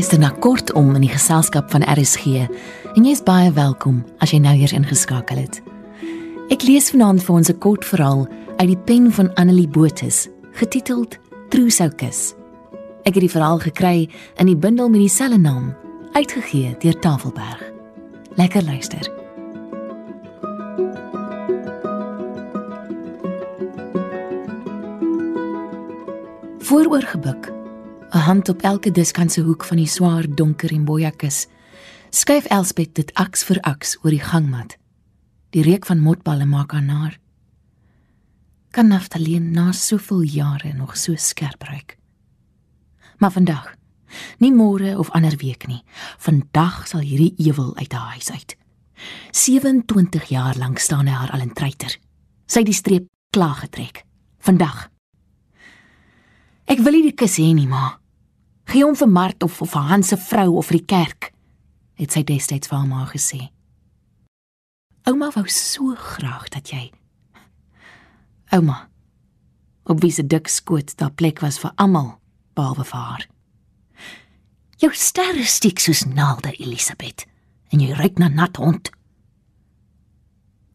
Luister na Kortom in die geselskap van RSG en jy's baie welkom as jy nou hier ingeskakel het. Ek lees vanaand vir ons 'n kort verhaal uit die pen van Annelie Botus, getiteld Trousoukus. Ek het die verhaal gekry in die bundel met dieselfde naam, uitgegee deur Tafelberg. Lekker luister. Vooroorgebuk 'n hand op elke diskantse hoek van die swaar donker en bojakus. Skuif Elspet dit aks vir aks oor die gangmat. Die reuk van motballe maak haar naar. Kan Naftalien na soveel jare nog so skerp ruik? Maar vandag, nie môre of ander week nie. Vandag sal hierdie ewel uit haar huis uit. 27 jaar lank staan hy haar al in treiter. Sy het die streep klaar getrek. Vandag. Ek wil nie die kus hê nie, ma. Gee hom vir Mart of vir Hans se vrou of vir die kerk, het sy destyds vir haar gesê. Ouma wou so graag dat jy Ouma op wie se dik skoot daar plek was vir almal behalwe vir haar. Jou sterre stiek soos naalde, Elisabeth, en jy ruik na nat hond.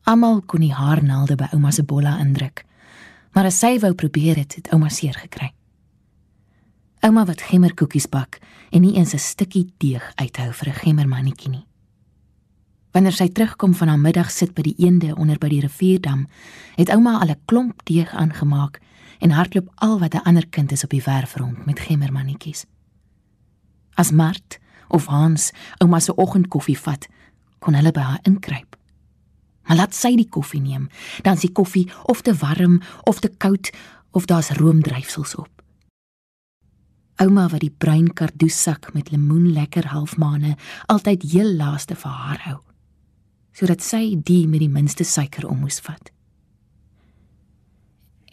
Almal kon nie haar naalde by ouma se bolla indruk, maar as sy wou probeer het, het ouma seer gekry. Ouma wat gemmerkoekies bak en nie eens 'n stukkie deeg uithou vir 'n gemmermannetjie nie. Wanneer sy terugkom van haar middag sit by die eende onder by die rivierdam, het ouma al 'n klomp deeg aangemaak en hardloop al wat 'n ander kind is op die werf rond met gemmermannetjies. As Mart of Hans ouma se oggendkoffie vat, kon hulle by haar inkruip. Maar laat sy die koffie neem, dan is die koffie of te warm of te koud of daar's roomdryfsels op. Ouma wat die bruin kardoesak met lemoen lekker halfmaane altyd heel laaste vir haar hou. Sodat sy die met die minste suiker om moes vat.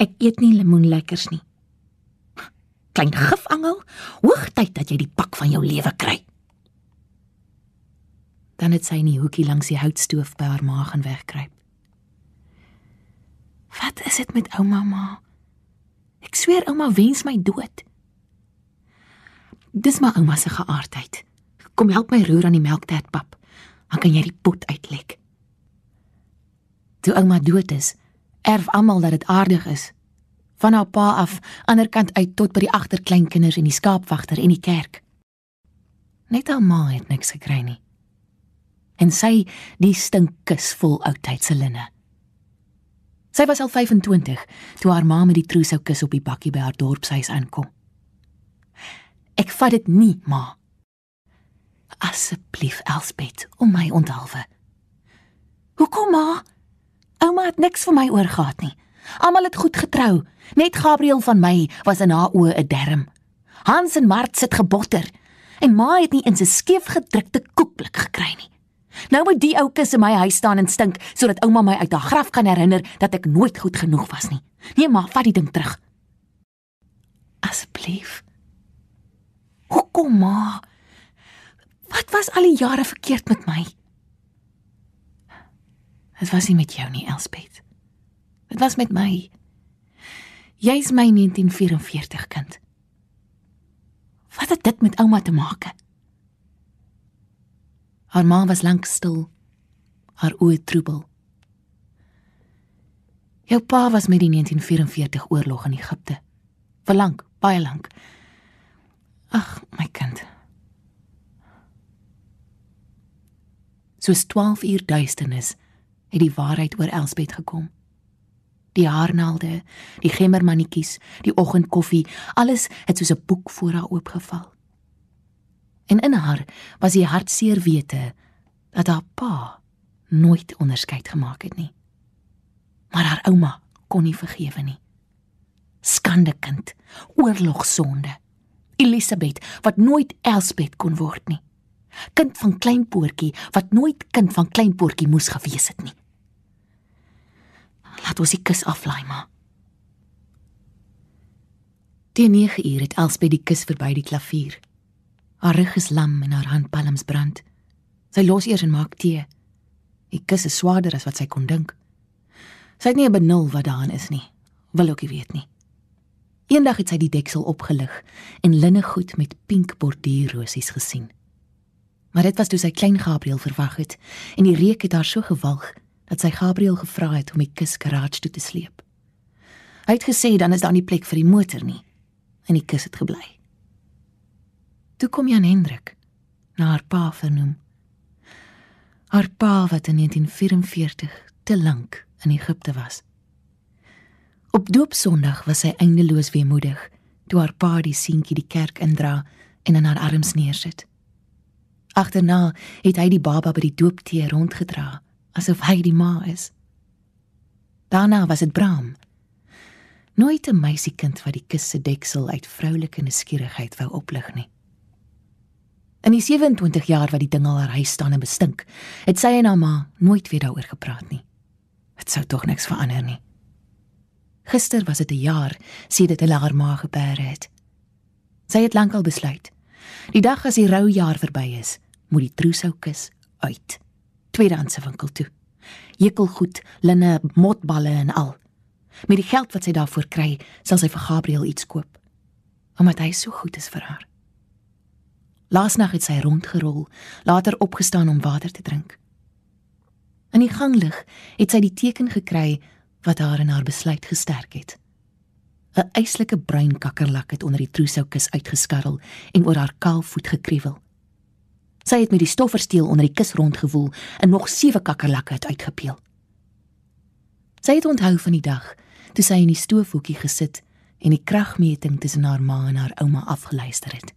Ek eet nie lemoen lekkers nie. Klein gifangel, hoogtyd dat jy die pak van jou lewe kry. Dan het sy in die hoekie langs die houtstoof by haar ma gaan wegkruip. Wat is dit met ouma ma? Ek sweer ouma wens my dood. Dis maar ouma se geaardheid. Kom help my roer aan die melktertpap. Dan kan jy die pot uitlek. Toe ouma dood is, erf almal dat dit aardig is. Van haar pa af, ander kant uit tot by die agterkleinkinders en die skaapwagter en die kerk. Net haar ma het niks gekry nie. En sy, die stinkkus vol oudtydse linne. Sy was al 25 toe haar ma met die trousou kus op die bakkie by haar dorpshuis aankom. Ek vat dit nie, ma. Asseblief, Elsbet, om my onthaalwe. Hoekom, ma? Ouma het niks vir my oorgehad nie. Almal het goed getrou. Net Gabriel van my was in haar oë 'n derm. Hans en Mart sit gebotter en ma het nie in 'n skeef gedrukte koekblik gekry nie. Nou moet die ou kus in my huis staan en stink sodat ouma my uit haar graf kan herinner dat ek nooit goed genoeg was nie. Nee, ma, vat die ding terug. Asseblief. Hoekom ma? Wat was al die jare verkeerd met my? Dit was nie met jou nie, Elspeth. Dit was met my. Jy's my 1944 kind. Wat het dit met ouma te maak? Haar ma was lank stil. Haar oë troebel. Jou pa was met die 1944 oorlog in Egipte. Vir lank, baie lank. Ag, my kind. Soos 12 uur duisternis het die waarheid oor Elspet gekom. Die haarnaalde, die gemmermannetjies, die oggendkoffie, alles het soos 'n boek voor haar oopgeval. En in haar was die hartseer wete dat haar pa nooit onderskeid gemaak het nie. Maar haar ouma kon nie vergewe nie. Skande kind, oorlogsonde. Elisabeth wat nooit Elspeth kon word nie. Kind van klein poortjie wat nooit kind van klein poortjie moes gewees het nie. Laat ons die kus aflaai maar. Die 9 uur het Elspeth die kus verby die klavier. Haar rug is lam en haar handpalms brand. Sy los eers en maak tee. Die kus is swaarder as wat sy kon dink. Sy het nie 'n benul wat daarin is nie. Wil ook nie weet nie. Eendag het sy die deksel opgelig en linnegoed met pink borduurrosies gesien. Maar dit was toe sy klein Gabriel verwag het en die reuk het haar so gewalg dat sy Gabriel gevra het om die kus garage toe te sleep. Hy het gesê dan is daar nie plek vir die motor nie en die kus het gebly. Toe kom Jan Hendrik na haar pa vernoem. Haar pa wat in 1944 te lank in Egipte was. Op doopsondag was sy eindeloos weemoedig toe haar pa die seentjie die kerk indra en in haar arms neersit. Agterna het hy die baba by die dooptee rondgedra asof hy die ma is. Daarna was dit Bram. Nooit 'n meisiekind wat die kus se deksel uit vroulike nuuskierigheid wou oplig nie. In die 27 jaar wat die ding al haar huis staan en bestink, het sy en haar ma nooit weer daaroor gepraat nie. Dit sou tog niks verander nie. Gister was dit 'n jaar sedit hulle haar ma gebêre het. Sy het lankal besluit. Die dag as die rou jaar verby is, moet die trousou kus uit. Tweedehandse winkel toe. Jekelgoed, linne, motballe en al. Met die geld wat sy daarvoor kry, sal sy vir Gabriel iets koop. Omdat hy so goed is vir haar. Laasnag het sy rondgerol, later opgestaan om water te drink. In die ganglig het sy die teken gekry wat haar in haar besluit gesterk het. 'n Eislike bruin kakkerlak het onder die trousoukus uitgeskarrel en oor haar kaal voet gekruiwel. Sy het met die stoffersteel onder die kus rondgewoel en nog sewe kakkerlakke het uitgepeel. Sy het onthou van die dag toe sy in die stoofhoekie gesit en die kragmeting tussen haar ma en haar ouma afgeluister het.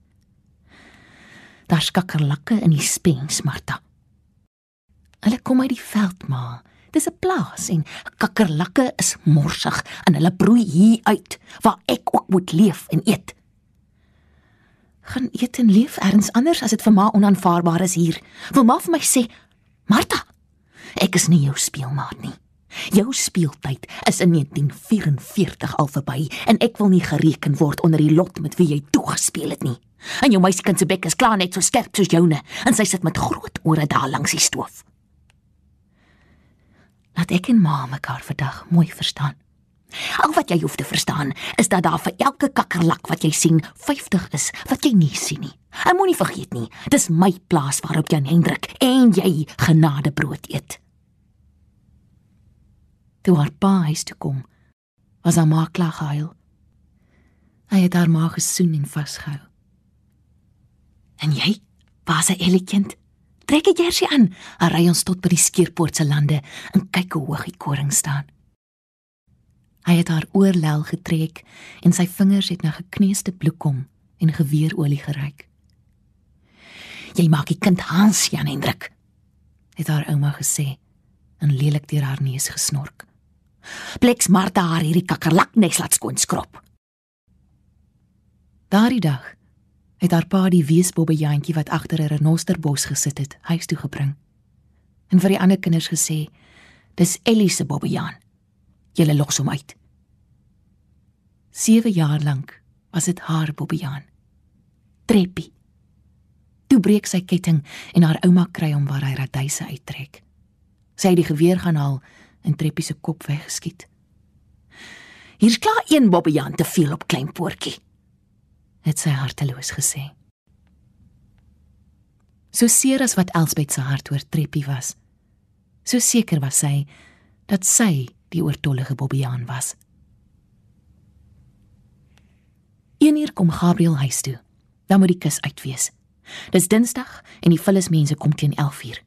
Daar's kakkerlakke in die spens, Martha. Hulle kom uit die veld, ma. Dis 'n plaas en kakkerlakke is morsig en hulle broei hier uit waar ek ook moet leef en eet. Gaan eet en leef ergens anders as dit vir ma onaanvaarbaar is hier. Wil ma vir my sê, Martha, ek is nie jou speelmaat nie. Jou speeltyd is in 1944 al verby en ek wil nie gereken word onder die lot met wie jy toegespeel het nie. En jou meisiekind se bek is klaar net so sterk soos joune en sy sit met groot ore daar langs die stoof. Laat ek en ma mekaar vandag mooi verstaan. Al wat jy hoef te verstaan is dat daar vir elke kakkerlak wat jy sien 50 is wat jy nie sien nie. En moenie vergeet nie, dis my plaas waarop Jan Hendrik en jy genadebrood eet. Toe haar pa huis toe kom, was haar ma klaar gehuil. Hy het haar ma gesoen en vasgehou. En jy, waar's 'n elegant? Trek jy jersie aan, en ry ons tot by die skeerpoort se lande en kyk hoe hoog die koring staan. Hy het haar oorlel getrek en sy vingers het na gekneusde bloekom en geweerolie geruik. Jy maak die kind Hans Jan Hendrik, het haar ouma gesê en lelik deur haar neus gesnork. Pleks Martha haar hierdie kakkerlaknes laat skoon skrop. Daardie dag het haar pa die weesbobbejantjie wat agter 'n renosterbos gesit het, huis toe gebring. En vir die ander kinders gesê: "Dis Ellie se bobbejaan. Julle los hom uit." 7 jaar lank was dit haar bobbejaan. Treppie. Toe breek sy ketting en haar ouma kry hom waar hy raduise uittrek. Sy het die geweer gaan haal en Treppie se kop weggeskiet. Hier's klaar een bobbejaan te veel op klein poortjie het sy harteloos gesê. So seer as wat Elsbet se hart oor Treppie was, so seker was sy dat sy die oortollige Bobbejaan was. Eendag kom Gabriel huis toe. Dan moet die kus uitwees. Dis Dinsdag en die vullismense kom teen 11:00.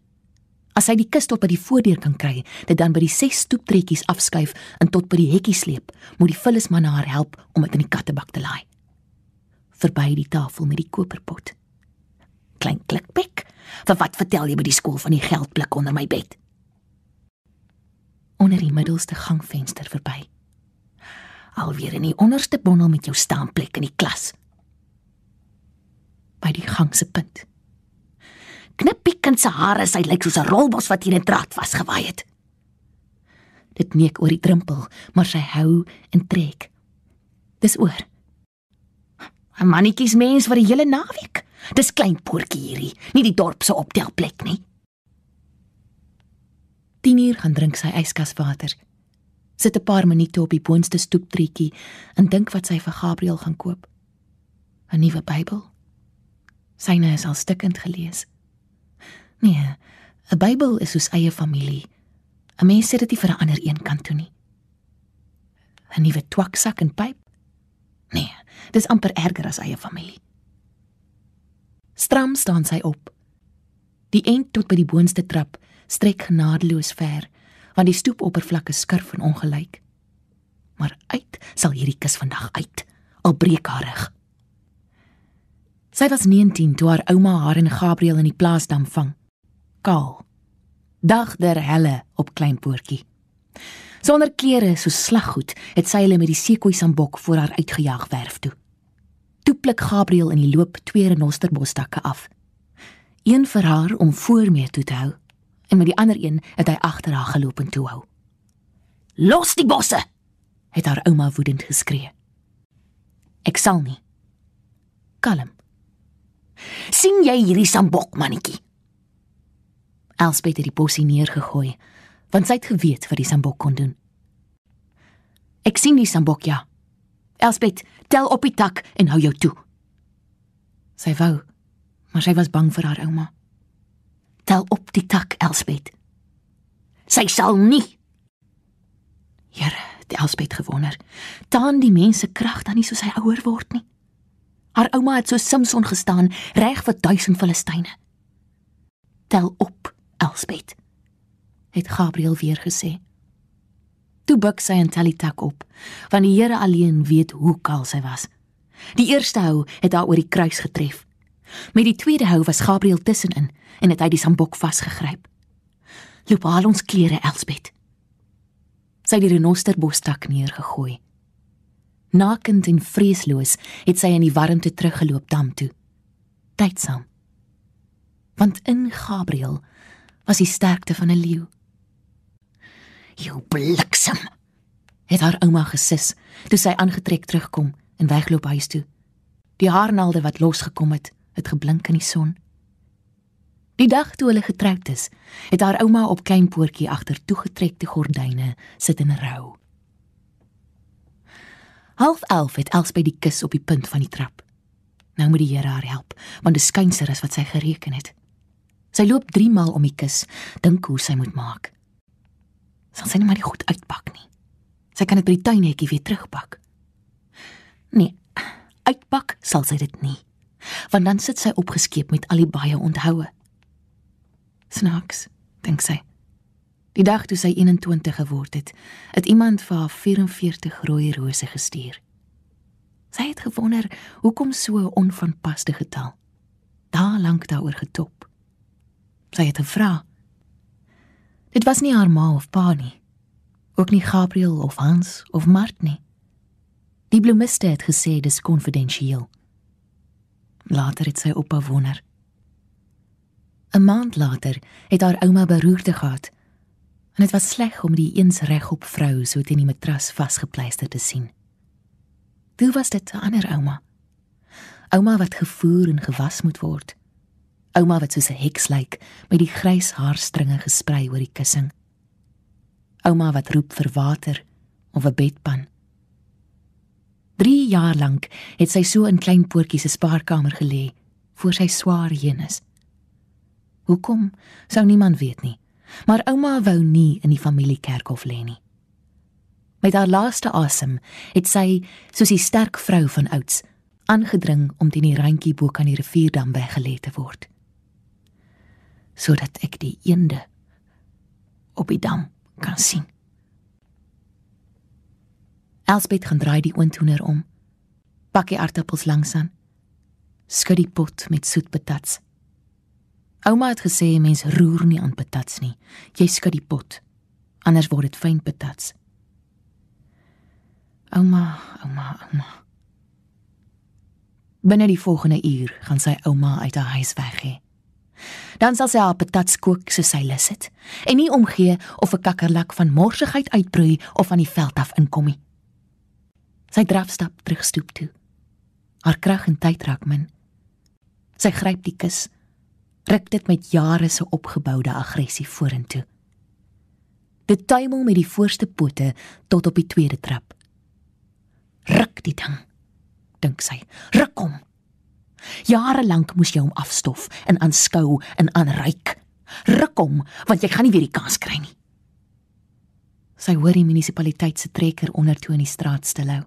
As hy die kus tot by die voordeur kan kry, dit dan by die ses stoeptrekkies afskuif en tot by die hekkie sleep, moet die vullisman haar help om dit in die kattebak te laai verby die tafel met die koperpot. Klein klikpek, vir wat vertel jy by die skool van die geldblik onder my bed? Onder die middelste gangvenster verby. Alweer in die onderste bondel met jou staanplek in die klas. By die gang se punt. Knippie kind se hare, sy lyk soos 'n rolbos wat in 'n draad vasgewaai het. Dit neek oor die drempel, maar sy hou en trek. Dis oor. 'n Mannetjies mens vir die hele naweek. Dis klein poortjie hierdie, nie die dorp se optelplek nie. 10 uur gaan drink sy yskas water. Sit 'n paar minute op die boonste stoeptreetjie en dink wat sy vir Gabriel gaan koop. 'n Nuwe Bybel. Syne is al stukkend gelees. Nee, 'n Bybel is soos eie familie. 'n Mens sit dit nie vir 'n ander een kant toe nie. 'n Nuwe twaksak en pyp. Nee, dis amper erger as eie familie. Stram staan sy op. Die eind tot by die boonste trap strek genadeloos ver, want die stoepoppervlak is skurf en ongelyk. Maar uit sal hierdie kus vandag uit, al breek haar rug. Sy was 19 toe haar ouma haar en Gabriel in die plaasdam vang. Kaal. Dag der helle op klein poortjie. Sonder klere so slaggoed het sy hulle met die sekoei sambok voor haar uitgejaag werf toe. Toe pluk Gabriel in die loop twee renosterbosstakke af. Een vir haar om voor mee toe te hou en met die ander een het hy agter haar geloop en toe hou. "Los die bosse!" het haar ouma woedend geskree. "Ek sal nie." Kalm sien jy hierdie sambok mannetjie? Elspeth het die bossie neergegooi, want sy het geweet wat die sambok kon doen. Ek sien die sambok ja. Elspeth, tel op die tak en hou jou toe. Sy wou, maar sy was bang vir haar ouma. Tel op die tak, Elspeth. Sy sal nie. Here, die Elspeth gewonder. Taan die mense krag dan nie soos hy ouer word nie? Haar ouma het so Samson gestaan, reg vir duisend Filistyne. Tel op, Elspeth, het Gabriel weer gesê. Toe buig sy en die tak op, want die Here alleen weet hoe kaal sy was. Die eerste hou het haar oor die kruis getref. Met die tweede hou was Gabriel tussenin en het hy die sambok vasgegryp. Loop al ons klere, Elspeth. Sy het die renosterbostak neergegooi. Nakend en vreesloos het sy in die warmte teruggeloop dam toe. Tydsaam. Want in Gabriel was die sterkte van 'n leeu. "Jou bliksem," het haar ouma gesis toe sy aangetrek terugkom en wegloop huis toe. Die haarnaalde wat losgekom het, het geblink in die son. Die dag toe hulle getroud is, het haar ouma op klein poortjie agter toegetrekte gordyne sit in rou. Half 11 het Els by die kus op die punt van die trap. Nou moet die Here haar help, want die skynser is wat sy gereken het. Sy loop 3 maal om die kus, dink hoe sy moet maak. Sal sy net maar die goed uitpak nie. Sy kan dit by die tuinhekkie weer terugpak. Nee, uitpak sal sy dit nie. Want dan sit sy opgeskeep met al die baie onthou. Snaaks, dink sy. Die dag toe sy 21 geword het, het iemand vir haar 44 rooi rose gestuur. Sy het gewonder hoekom so 'n onvanpaste getal. Daar lank daaroor getop. Sy het gevra. Dit was nie haar ma of pa nie. Ook nie Gabriel of Hans of Mart nie. Die bloemiste het gesê dis konfidensieel. Later het sy op bewonder. 'n Maand later het haar ouma beroerte gehad en dit was sleg om die eens regop vrou so teen die matras vasgepleister te sien. Toe was dit 'n ander ouma. Ouma wat gevoer en gewas moet word. Ouma wat soos 'n heks lyk met die grys haarstringe gesprei oor die kussing. Ouma wat roep vir water of 'n bedpan. 3 jaar lank het sy so in klein poortjies se spaarkamer gelê voor sy swaar heen is. Hoekom sou niemand weet nie maar ouma wou nie in die familiekerkhof lê nie. Met haar laaste asem het sy, soos die sterk vrou van ouds, aangedring om teen die randjie bo kan die rivierdam weggelê te word. Sodat ek die eende op die dam kan sien. Elsbeth gaan draai die oontoener om. Pak die aartappels langs aan. Skud die pot met soet patats. Ouma het gesê mens roer nie aan patats nie. Jy skud die pot. Anders word dit fyn patats. Ouma, ouma, ouma. Binne die volgende uur gaan sy ouma uit haar huis weg hê. Dan sal sy haar patats kook soos sy lus het en nie omgee of 'n kakkerlak van morsigheid uitbroei of van die veld af inkom nie. Sy drafstap terug stoep toe. Haar krag en tyd raak min. Sy gryp die kus ruk dit met jare se opgeboude aggressie vorentoe. Dit tuimel met die voorste pote tot op die tweede trap. Ruk die ding, dink sy. Ruk hom. Jare lank moes jy hom afstof en aanskou en aanryk. Ruk hom, want jy gaan nie weer die kans kry nie. Sy hoor die munisipaliteit se trekker onder toe in die straat stilhou.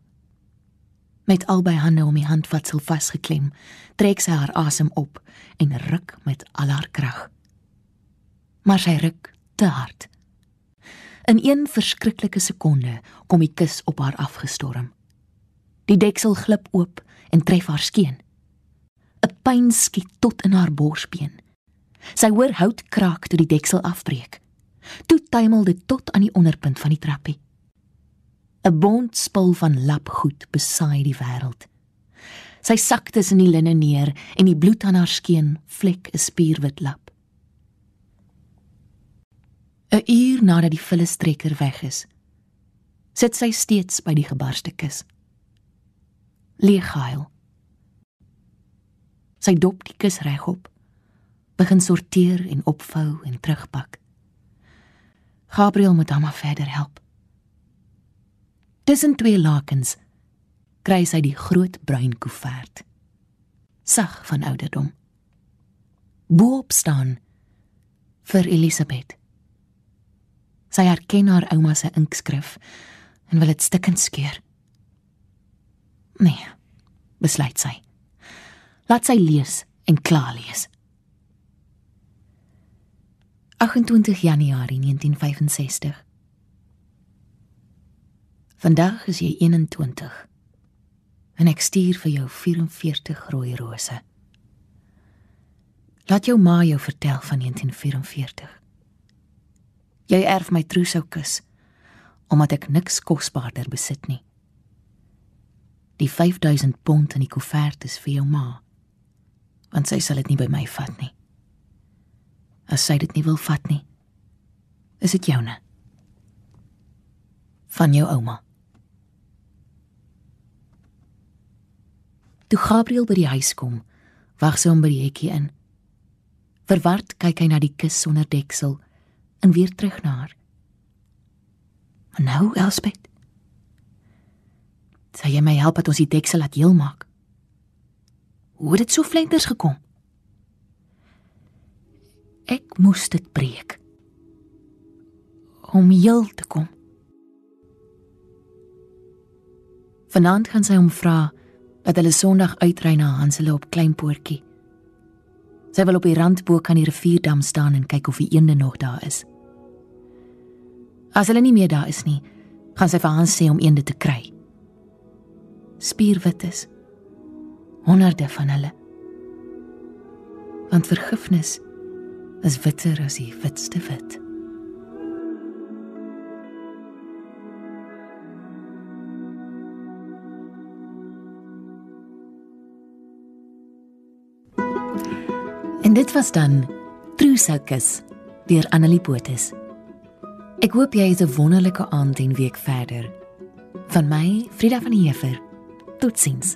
Met albei hande om die handvatsel vasgeklem, trek sy haar asem op en ruk met al haar krag. Maar sy ruk te hard. In een verskriklike sekonde kom die kus op haar afgestorm. Die deksel glip oop en tref haar skeen. 'n Pyn skiet tot in haar borsbeen. Sy hoor hout kraak toe die deksel afbreek. Toe tuimel dit tot aan die onderpunt van die trappie. 'n Bond spul van lapgoed besaai die wêreld. Sy sak tussen die linne neer en die bloed aan haar skeen vlek 'n spierwit lap. 'n Uur nadat die vulistrekker weg is, sit sy steeds by die gebarste kus. Leeghuil. Sy dop die kus regop, begin sorteer en opvou en terugpak. Gabriel moet hom verder help. Tussen twee lakens kry sy die groot bruin koevert. Sag van ouderdom. Boop staan vir Elisabeth. Sy herken haar ouma se inkskrif en wil dit stikkend skeur. Nee, besluit sy. Laat sy lees en klaar lees. 28 Januarie 1965. Vandag is jy 21 en ek stuur vir jou 44 rooi rose. Laat jou ma jou vertel van 1944. Jy erf my trousseau kus omdat ek niks kosbaarder besit nie. Die 5000 pond in die koevert is vir jou ma. Want sy sal dit nie by my vat nie as sy dit nie wil vat nie. Is dit joune? Van jou ouma. Toe Gabriel by die huis kom, wag sy hom by die hekkie in. Verward kyk hy na die kus sonder deksel en weer terug na haar. Maar nou, Elspeth. Sê jy my help dat ons die deksel laat heel maak? Hoe het dit so flenters gekom? Ek moes dit breek om heel te kom. Vanaand gaan sy hom vra dat hulle Sondag uitry na Hansele op Kleinpoortjie. Sy wil op die randboek aan die rivierdam staan en kyk of die eende nog daar is. As hulle nie meer daar is nie, gaan sy vir Hans sê om eende te kry. Spierwit is honderde van hulle. Want vergifnis is witter as die witste wit. En dit was dan Trusakus deur Annelie Botha. Ek hoop jy het 'n wonderlike aand en week verder. Van my, Frida van Heever. Totsiens,